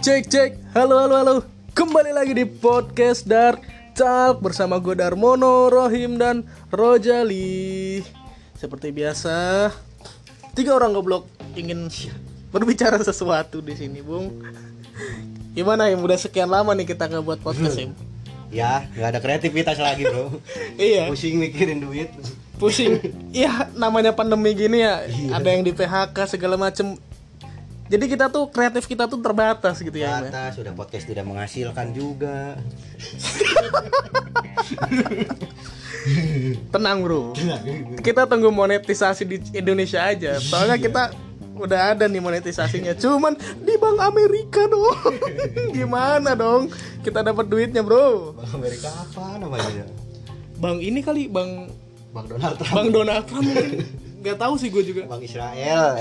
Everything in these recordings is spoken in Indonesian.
Cek cek, halo halo halo. Kembali lagi di podcast Dark Talk Bersama gue Darmono, Rohim, dan Rojali. Seperti biasa Tiga orang goblok ingin berbicara sesuatu di sini, Bung. Gimana ya, udah sekian lama nih kita nggak buat podcast ya Ya, nggak ada kreativitas lagi bro. Iya, Pusing mikirin duit. pusing. Iya, namanya pandemi gini ya Ada yang di PHK segala macem Jadi kita tuh, kreatif kita tuh terbatas gitu ya ya. Atas, sudah podcast tidak menghasilkan juga. Tenang bro Kita tunggu monetisasi di Indonesia aja Soalnya kita udah ada nih monetisasinya Cuman di Bank Amerika dong Gimana dong Kita dapat duitnya bro Bang Amerika apa namanya? Bang ini kali Bang Bang Donald Trump. Bang Donald Trump mungkin Gak tahu sih gue juga Bang Israel.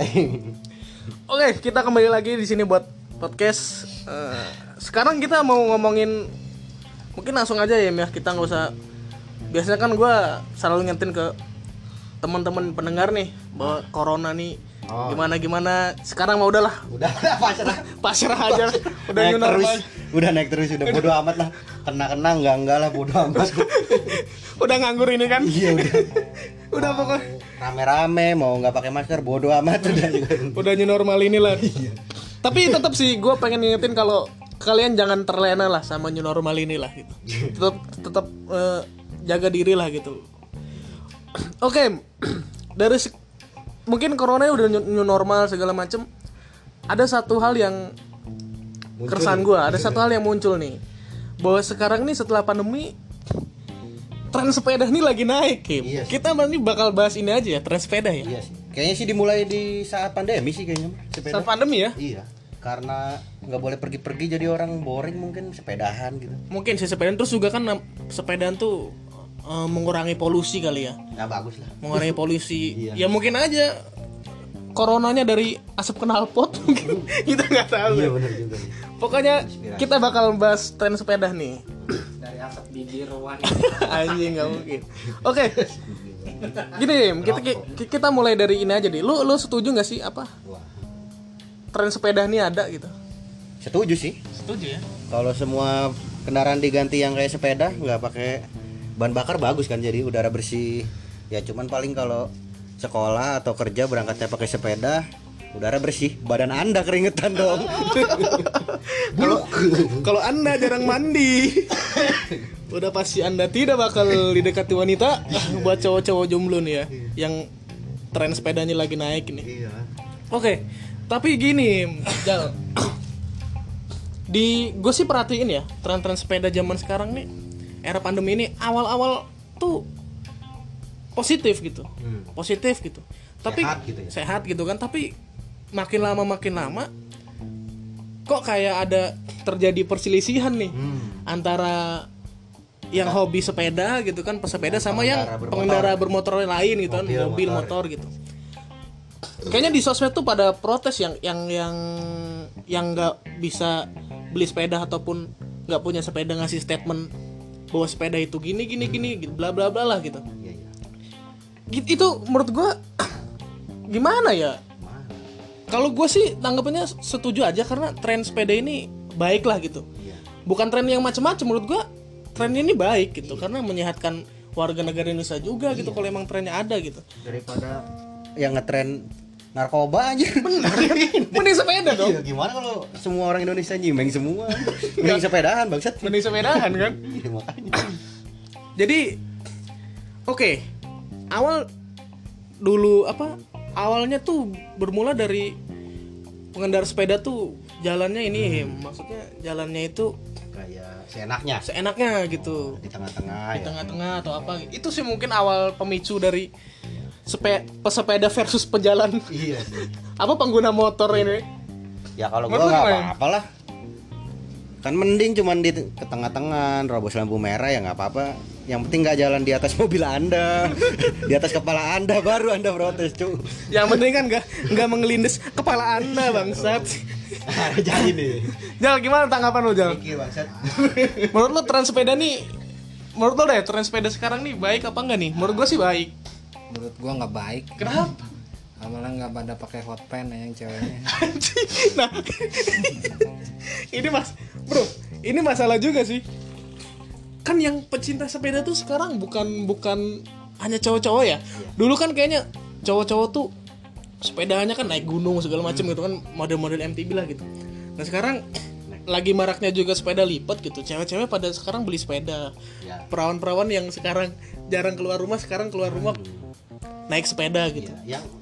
Oke kita kembali lagi di sini buat podcast. Eh, Sekarang kita mau ngomongin Mungkin langsung aja ya Mia. Kita nggak usah Biasanya kan gue selalu ngingetin ke teman-teman pendengar nih bahwa corona nih Oh. gimana gimana sekarang mah udahlah udah pasrah. pasrah aja udah naik terus. normal Udah naik terus, udah bodo amat lah. Kena kena enggak enggak lah bodo amat. udah nganggur ini kan iya udah. udah pokoknya Rame-rame mau nggak pakai masker bodo amat udah juga. udah new normal inilah tapi tetap sih gue pengen ngingetin kalau kalian jangan terlena lah sama new normal inilah gitu tetap tetap eh, jaga diri lah gitu oke dari se- mungkin corona udah new normal segala macem ada satu hal yang keresahan gue ada satu hal yang muncul nih bahwa sekarang nih setelah pandemi tren sepeda nih lagi naik Kim. Iya sih. kita nanti bakal bahas ini aja ya tren sepeda ya Iya sih. Kayaknya sih dimulai di saat pandemi sih kayaknya. Sepeda. saat pandemi ya Iya, karena nggak boleh pergi-pergi jadi orang boring mungkin sepedahan gitu. mungkin sih sepedaan terus juga kan sepedaan tuh eh, mengurangi polusi kali ya Nah bagus lah. mengurangi polusi Iya. ya mungkin aja coronanya dari asap knalpot mungkin kita nggak tahu Iya ya. benar juga. Nih. pokoknya kita bakal bahas tren sepeda nih dari asap bibir wangi anjing nggak mungkin oke gini Im, kita ki- kita mulai dari ini aja deh lu lu setuju nggak sih apa Wah. tren sepeda ini ada gitu Setuju sih. setuju ya Kalau semua kendaraan diganti yang kayak sepeda nggak pakai bahan bakar bagus kan jadi udara bersih. Ya cuman paling kalau sekolah atau kerja berangkatnya pakai sepeda udara bersih badan anda keringetan dong Kalau kalau Anda jarang mandi, udah pasti Anda tidak bakal didekati wanita. Buat cowok-cowok jomblo nih ya, yang tren sepedanya lagi naik ini. iya Oke, tapi gini, Jal. Di gue sih perhatiin ya, tren-tren sepeda zaman sekarang nih, era pandemi ini awal-awal tuh positif gitu, Hmm. positif gitu. Tapi Sehat gitu ya? sehat gitu kan, tapi makin lama makin lama kok kayak ada terjadi perselisihan nih Hmm. antara yang hobi sepeda gitu kan pesepeda sama yang pengendara bermotor. pengendara bermotor lain gitu kan Mobil, mobil motor. motor gitu kayaknya di sosmed tuh pada protes yang yang yang yang nggak bisa beli sepeda ataupun nggak punya sepeda ngasih statement bahwa sepeda itu gini gini gini gitu bla bla bla lah gitu. Iya iya. Gitu- itu menurut gua gimana ya? Kalau gue sih tanggapannya setuju aja karena tren sepeda ini baik lah gitu. Iya. Bukan tren yang macam-macam menurut gua tren ini baik gitu. Karena menyehatkan warga negara Indonesia juga gitu kalau emang trennya ada gitu. Daripada yang ngetren narkoba aja benar mending sepeda dong. Iya, gimana kalau semua orang Indonesia nyimeng semua. Mending sepedahan bangsat. Mending sepedahan kan? Iya, makanya. Jadi oke. Awal dulu apa awalnya tuh bermula dari pengendara sepeda tuh jalannya ini maksudnya jalannya itu kayak seenaknya. seenaknya gitu. Di tengah-tengah di ya. tengah-tengah atau apa. Itu sih mungkin awal pemicu dari sepe pesepeda versus pejalan. Iya. Sih apa pengguna motor ini? Ya kalau lu nggak gimana? apa-apa lah kan mending cuman di ke tengah-tengah robos lampu merah ya nggak apa-apa. Yang penting nggak jalan di atas mobil anda. Di atas kepala anda baru anda protes cu yang penting kan nggak nggak mengelindes kepala anda bangsat. Jadi nih Jal gimana tanggapan lo Jal? Menurut lo tren sepeda nih menurut lo deh tren sepeda sekarang nih baik apa enggak nih? Menurut gue sih baik menurut gua nggak baik. Kenapa? Malah nggak pada pakai hot pen ya yang ceweknya. Nah. Ini mas bro ini masalah juga sih. Kan yang pecinta sepeda tuh sekarang bukan bukan hanya cowok-cowok ya. Dulu kan kayaknya cowok-cowok tuh sepedanya kan naik gunung segala macam gitu kan model-model MTB lah gitu. Nah sekarang lagi maraknya juga sepeda lipat gitu. Cewek-cewek pada sekarang beli sepeda. Ya. perawan-perawan yang sekarang jarang keluar rumah sekarang keluar rumah naik sepeda gitu Yang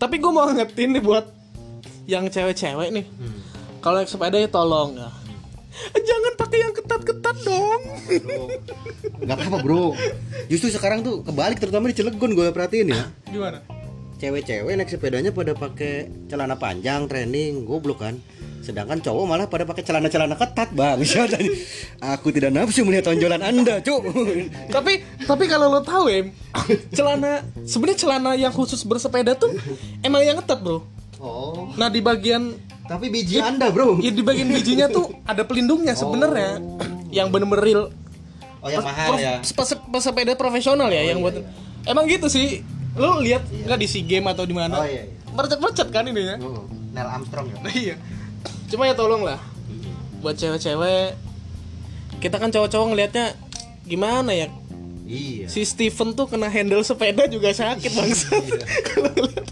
tapi gue mau ngetin nih buat yang cewek-cewek nih. Kalau naik sepeda ya tolong ya. Jangan pakai yang ketat-ketat dong. nggak apa-apa bro. Justru sekarang tuh kebalik terutama di Cilegon gue perhatiin ya. Gimana? Cewek-cewek naik sepedanya pada pakai celana panjang training, goblok kan. Sedangkan cowok malah pada pakai celana-celana ketat bang. Aku tidak nafsu melihat tonjolan anda, cuk. tapi tapi kalau lo tahu em, celana sebenarnya celana yang khusus bersepeda tuh emang yang ketat bro. Oh, Nah di bagian tapi biji anda bro. ya di bagian bijinya tuh ada pelindungnya sebenarnya. Yang bener-bener real Oh yang mahal ya. pes- pesepeda profesional ya yang buat emang gitu sih lo lihat nggak di sea game atau di mana Oh, iya, iya. mercet-mercet kan ini ya Oh, Neil Armstrong ya. Nah, iya cuma ya tolong lah buat cewek-cewek kita kan cowok-cowok ngelihatnya gimana ya Iya. si Steven tuh kena handle sepeda juga sakit bangsat Kalau ngeliat.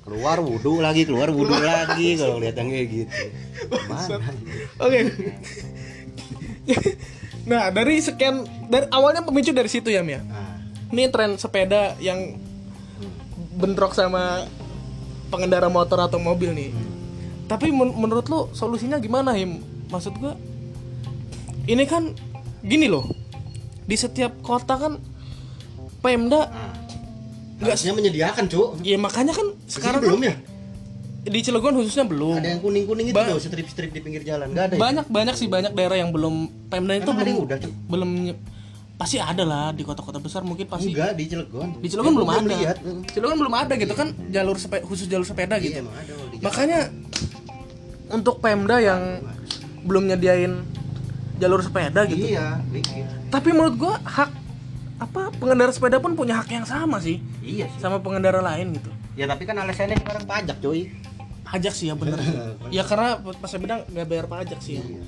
Keluar wudhu lagi, keluar wudhu lagi kalau lihat yang kayak gitu. Mana? oke nah dari sekian dari awalnya pemicu dari situ ya Mia Nah, ini tren sepeda yang bentrok sama pengendara motor atau mobil nih. Tapi men- menurut lo solusinya gimana Him? Maksud gua ini kan gini loh. Di setiap kota kan Pemda. Nggak- menyediakan, Cuk. ya makanya kan Sekarang sekarang belum ya? di Cilegon khususnya belum. Ada yang kuning-kuning itu Ba- loh, strip-strip di pinggir jalan. Enggak ada. ya? Banyak banyak sih banyak daerah yang belum Pemda itu Emang belum udah, Cuk? belum pasti ada lah di kota-kota besar mungkin pasti. Enggak di Cilegon. Di Cilegon Ya, belum ada. lihat. Cilegon belum ada gitu kan jalur sepe- khusus jalur sepeda gitu. Iya, ada Makanya untuk Pemda yang belum nyediain jalur sepeda gitu. Iya. Tapi menurut gua hak apa pengendara sepeda pun punya hak yang sama sih Iya sih. sama pengendara lain gitu. Ya tapi kan alasannya sekarang pajak, coy. Pajak sih ya bener. ya karena pas sepeda nggak bayar pajak sih ya. Iya.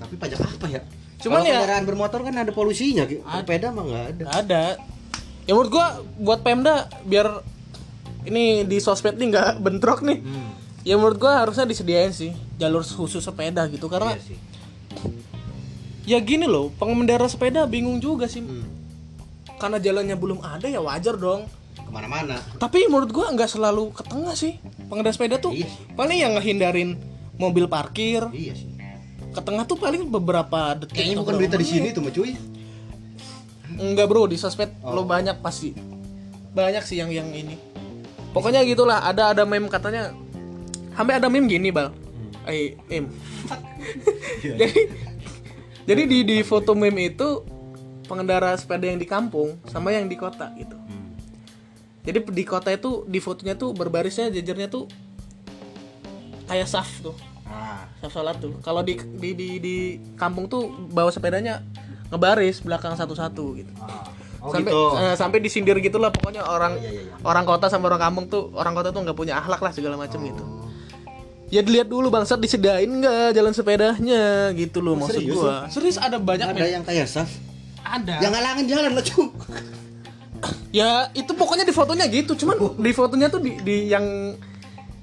Tapi pajak apa ya? Cuman Kalau ya- kendaraan bermotor kan ada polusinya, sepeda mah nggak ada. Ada. Ya menurut gua buat Pemda biar ini di sosmed nih nggak bentrok nih. Hmm. Ya menurut gua harusnya disediain sih jalur khusus sepeda gitu karena Iya sih. ya gini loh pengendara sepeda bingung juga sih Hmm. karena jalannya belum ada ya wajar dong Ke mana-mana. tapi menurut gua nggak selalu ke tengah sih pengendara sepeda tuh Iya sih. paling yang ngehindarin mobil parkir Iya sih. Ke tengah tuh paling beberapa detik Kayaknya bukan berita di sini tuh, mah, cuy. enggak bro di sosmed Oh. lo banyak pasti banyak sih yang yang ini. Pokoknya gitulah ada ada meme katanya sampai ada meme gini bal. Eh meme. Jadi jadi di di foto meme itu pengendara sepeda yang di kampung sama yang di kota gitu. Jadi di kota itu di fotonya tuh berbarisnya jajarnya tuh kayak saf tuh Ah, saf sholat tuh kalau di, di di di kampung tuh bawa sepedanya ngebaris belakang satu-satu gitu Oh sampai gitu. eh, sampai disindir gitulah pokoknya orang iya, iya, iya. orang kota sama orang kampung tuh orang kota tuh nggak punya akhlak lah segala macam Oh. gitu ya dilihat dulu bangsat disediain nggak jalan sepedanya gitu loh maksud serius gua serius ada banyak Ada men. yang kayak Saf. ada Yang ngalangin jalan lah, cuy. ya itu pokoknya di fotonya gitu cuman di fotonya tuh di, di yang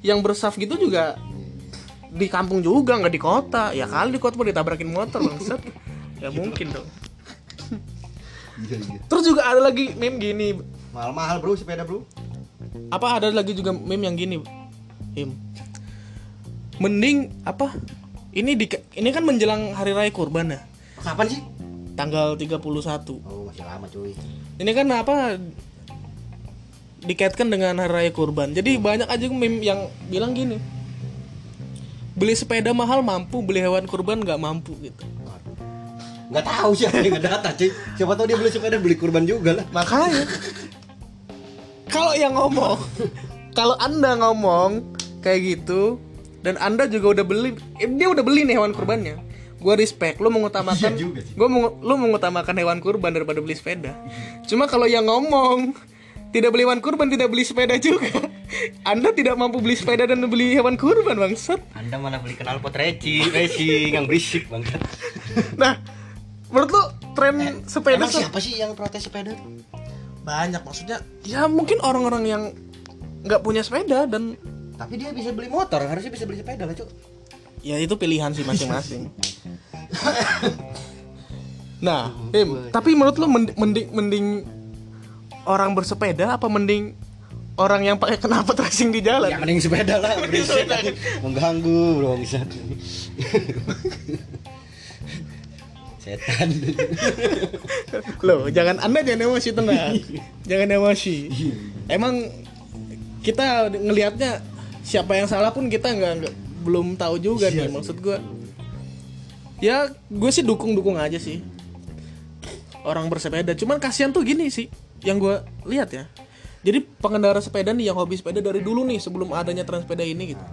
yang bersaf gitu juga di kampung juga nggak di kota. Ya kali di kota mau ditabrakin motor bangsat. Ya mungkin dong. Iya, iya. terus juga ada lagi meme gini. Mahal-mahal, Bro, sepeda, Bro. apa ada lagi juga meme yang gini Him mending apa? Ini di ini kan menjelang hari raya kurban ya? Kapan sih? tanggal 31 Oh, masih lama, cuy. ini kan apa dikaitkan dengan hari raya kurban. Jadi banyak aja meme yang bilang gini beli sepeda mahal mampu beli hewan kurban nggak mampu gitu Nggak tahu siapa yang ngedata, cuy. Siapa tahu dia beli sepeda beli kurban juga lah. makanya kalau yang ngomong kalau anda ngomong kayak gitu dan anda juga udah beli eh, dia udah beli nih hewan kurbannya gue respect lu mengutamakan Iya sih. gue mau lu mengutamakan hewan kurban daripada beli sepeda cuma kalau yang ngomong tidak beli hewan kurban tidak beli sepeda juga anda tidak mampu beli sepeda dan beli hewan kurban bangsat Anda malah beli knalpot racing, racing yang berisik banget. nah menurut lu tren sepeda Emang tuh siapa sih yang protes sepeda banyak maksudnya ya mungkin orang-orang yang nggak punya sepeda dan Tapi dia bisa beli motor, harusnya bisa beli sepeda lah, Cuk. ya itu pilihan sih masing-masing nah Im, tapi menurut lu mending, mending mending orang bersepeda apa mending orang yang pakai knalpot racing di jalan Ya mending sepeda lah, berisik. Mengganggu, bro, bisa. Setan. Loh, jangan Anda jangan emosi tenang. jangan emosi. Emang kita ngelihatnya siapa yang salah pun kita nggak belum tahu juga nih maksud gue. Ya, gue sih dukung-dukung aja sih. Orang bersepeda. Cuman kasihan tuh gini sih yang gue lihat ya. Jadi pengendara sepeda nih yang hobi sepeda dari dulu nih sebelum adanya tren sepeda ini gitu.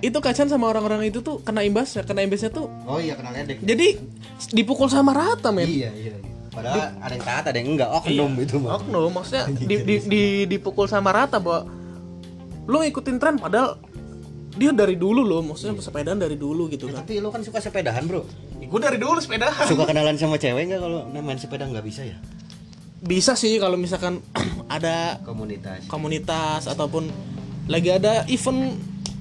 Itu kasihan sama orang-orang itu tuh kena imbasnya, kena imbasnya tuh Oh iya, kenal ledek. jadi dipukul sama rata men Iya, iya. Padahal ada yang taat, ada yang enggak. Oknum itu mah. oknum maksudnya di, di, di, dipukul sama rata bahwa lo ngikutin tren padahal dia dari dulu loh maksudnya sepedaan dari dulu gitu kan Tapi lu kan suka sepedahan, Bro. gue dari dulu sepedaan Suka kenalan sama cewek nggak kalau main sepeda nggak bisa ya? Bisa sih kalau misalkan ada Komunitas. komunitas ataupun lagi ada event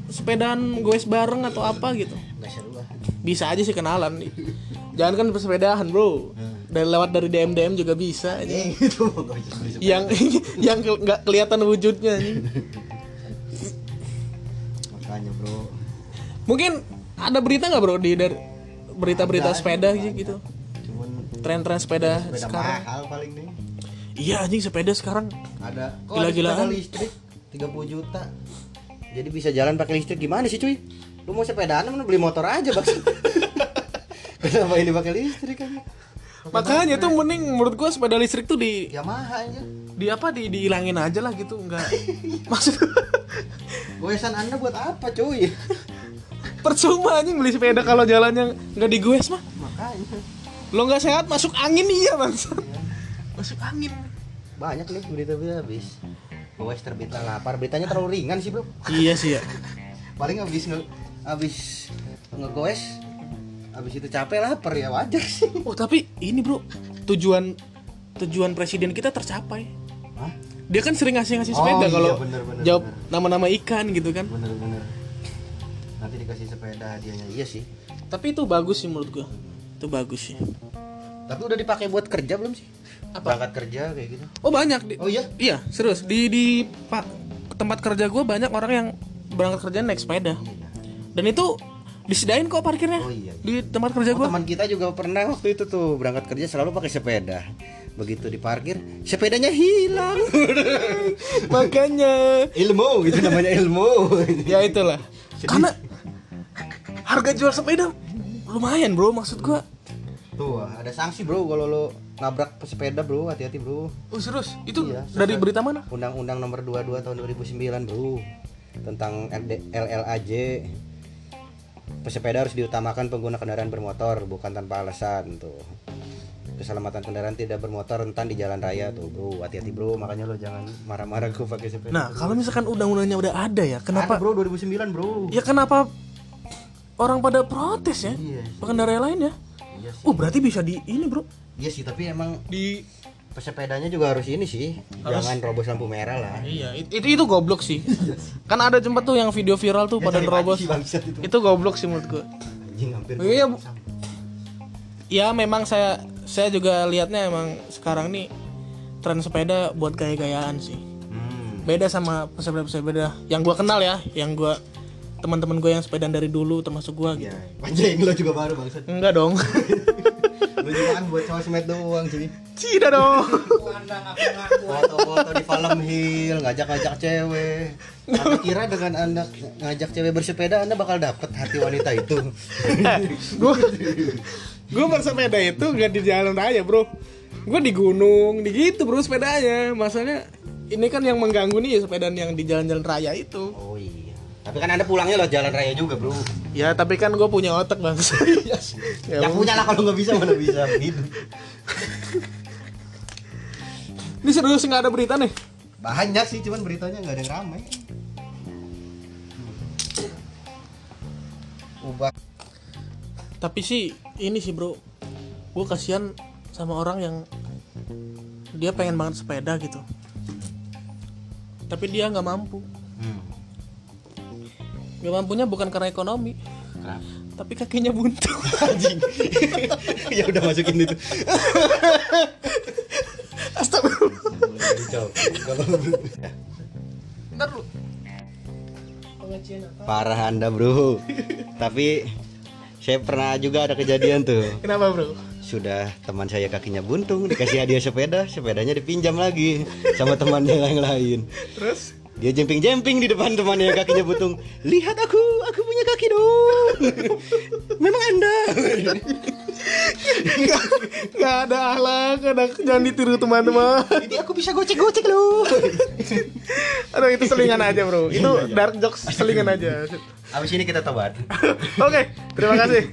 sepedaan goes bareng atau apa gitu bisa aja sih kenalan jangan kan bersepedahan bro dari lewat dari DM DM juga bisa aja. Itu nggak bisa beli sepeda. yang yang nggak kelihatan wujudnya anjing. Makanya, Bro. Mungkin ada berita nggak bro di dari berita-berita sepeda gitu, tren-tren sepeda, sepeda sekarang. mahal paling nih. Iya anjing sepeda sekarang. Ada kok Gila-gilaan. listrik 30 juta. Jadi bisa jalan pakai listrik gimana sih, cuy? Lu mau sepedaan mana beli motor aja, Bang. Kenapa ini pakai listrik kan? Makanya tuh mending menurut gua sepeda listrik tuh di Yamaha aja. di apa di dihilangin aja lah gitu nggak maksud Goesan Anda buat apa, cuy? percuma anjing beli sepeda kalau jalannya nggak digoes mah Makanya. lo nggak sehat masuk angin iya bang masuk angin Banyak nih berita-berita habis. Goes terbita lapar. Beritanya terlalu ringan sih, Bro. iya sih ya Paling habis nge habis ngegoes habis itu capek lapar ya wajar sih. oh tapi ini bro tujuan tujuan presiden kita tercapai Hah? dia kan sering ngasih ngasih Oh, sepeda iya, kalau bener, bener, jawab bener. nama-nama ikan gitu kan Bener-bener. Nanti dikasih sepeda hadiahnya. Iya sih. tapi itu bagus sih menurut gua itu bagus sih Tapi udah dipakai buat kerja belum sih? Apa? Berangkat kerja kayak gitu. oh banyak di, Oh iya? iya serius di di pak tempat kerja gua banyak orang yang berangkat kerja naik sepeda dan itu disediain kok parkirnya Oh iya, iya. di tempat kerja Oh, gua teman kita juga pernah waktu itu tuh berangkat kerja selalu pakai sepeda. Begitu diparkir, sepedanya hilang. makanya ilmu itu namanya ilmu. ya itulah karena harga jual sepeda lumayan bro maksud gua Tuh, ada sanksi, Bro, kalau lo nabrak pesepeda, Bro. Hati-hati, Bro. oh serius itu Iya, dari berita mana Undang-Undang Nomor 22 tahun 2009, Bro. Tentang LD LLAJ. Pesepeda harus diutamakan pengguna kendaraan bermotor bukan tanpa alasan tuh. Keselamatan kendaraan tidak bermotor rentan di jalan raya tuh, Bro. Hati-hati, Bro. Makanya lo jangan marah-marah gue pakai sepeda. nah kalau misalkan undang-undangnya udah ada ya Ada, kenapa Bro, 2009, Bro. ya kenapa orang pada protes ya Iya. pengendara lain ya Iya sih. oh berarti bisa di ini bro Iya sih, tapi emang di pesepedanya juga harus ini sih. Jangan robos lampu merah lah. iya it- itu itu goblok sih kan ada tempat tuh yang video viral tuh pada nerobos mati, bangsat itu. itu goblok sih menurut gua Anjing hampir. Iya, ya memang saya saya juga lihatnya emang sekarang nih tren sepeda buat gaya-gayaan sih Hmm. beda sama pesepeda-pesepeda yang gua kenal ya yang gua teman-teman gue yang sepedaan dari dulu termasuk gua gitu. Iya, anjing lo juga baru bangsat. enggak dong Lu juga kan buat sosmed doang cuy. tidak dong Foto-foto di Palm Hill, ngajak-ngajak cewek. Anda kira dengan Anda ngajak cewek bersepeda Anda bakal dapet hati wanita itu? gue gue bersepeda itu nggak di jalan raya bro gue di gunung di gitu bro sepedanya masalahnya ini kan yang mengganggu nih sepedaan yang di jalan-jalan raya itu Oh iya. Tapi kan Anda pulangnya lo jalan raya juga, Bro. ya tapi kan gue punya otak bang Ya, Yang punya lah kalau nggak bisa mana bisa gitu. Ini serius nggak ada berita nih. Banyak sih, cuman beritanya nggak ada yang ramai. Ubah. Tapi sih ini sih bro, gue kasihan sama orang yang dia pengen banget sepeda gitu. Tapi dia nggak mampu. Gak mampunya bukan karena ekonomi, Kenapa? tapi kakinya buntu. Anjing. ya udah masukin itu. Astagfirullah. Lu. Parah Anda, Bro. Tapi saya pernah juga ada kejadian tuh. Kenapa bro? Sudah teman saya kakinya buntung, dikasih hadiah sepeda, sepedanya dipinjam lagi sama temannya yang lain. Terus? Dia jemping-jemping di depan temannya yang kakinya buntung. Lihat aku, aku punya kaki dong. Memang Anda. Gak ada akhlak, ada jangan ditiru teman-teman. Jadi aku bisa gocek-gocek loh. Aduh itu selingan aja bro. Itu dark jokes selingan aja. Abis ini kita tobat. Oke, terima kasih.